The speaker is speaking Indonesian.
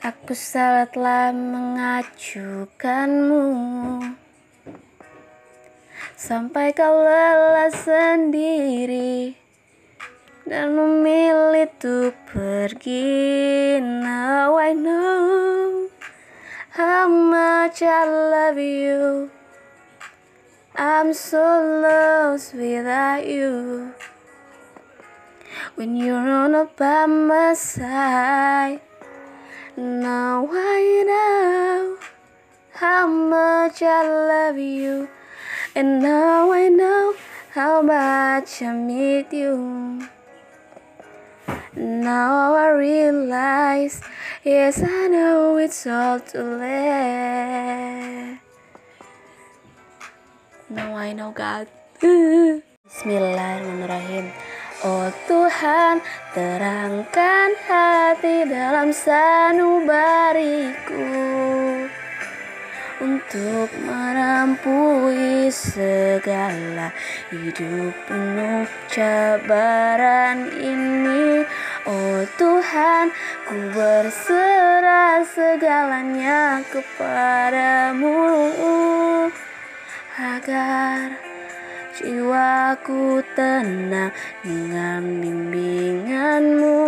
Aku salah telah mengacukanmu Sampai kau lelah sendiri Dan memilih untuk pergi. Now I know How much I love you. I'm so lost without you. When you're not by my side Now I know How much I love you. And now I know How much I need you. Now I realize Yes I know it's all too late. Now I know God. Bismillahirrahmanirrahim Oh Tuhan terangkan hati dalam sanubariku. Untuk menempuhi segala hidup penuh cabaran ini. Oh Tuhan ku berserah segalanya kepadamu. Agar jiwaku tenang dengan bimbinganmu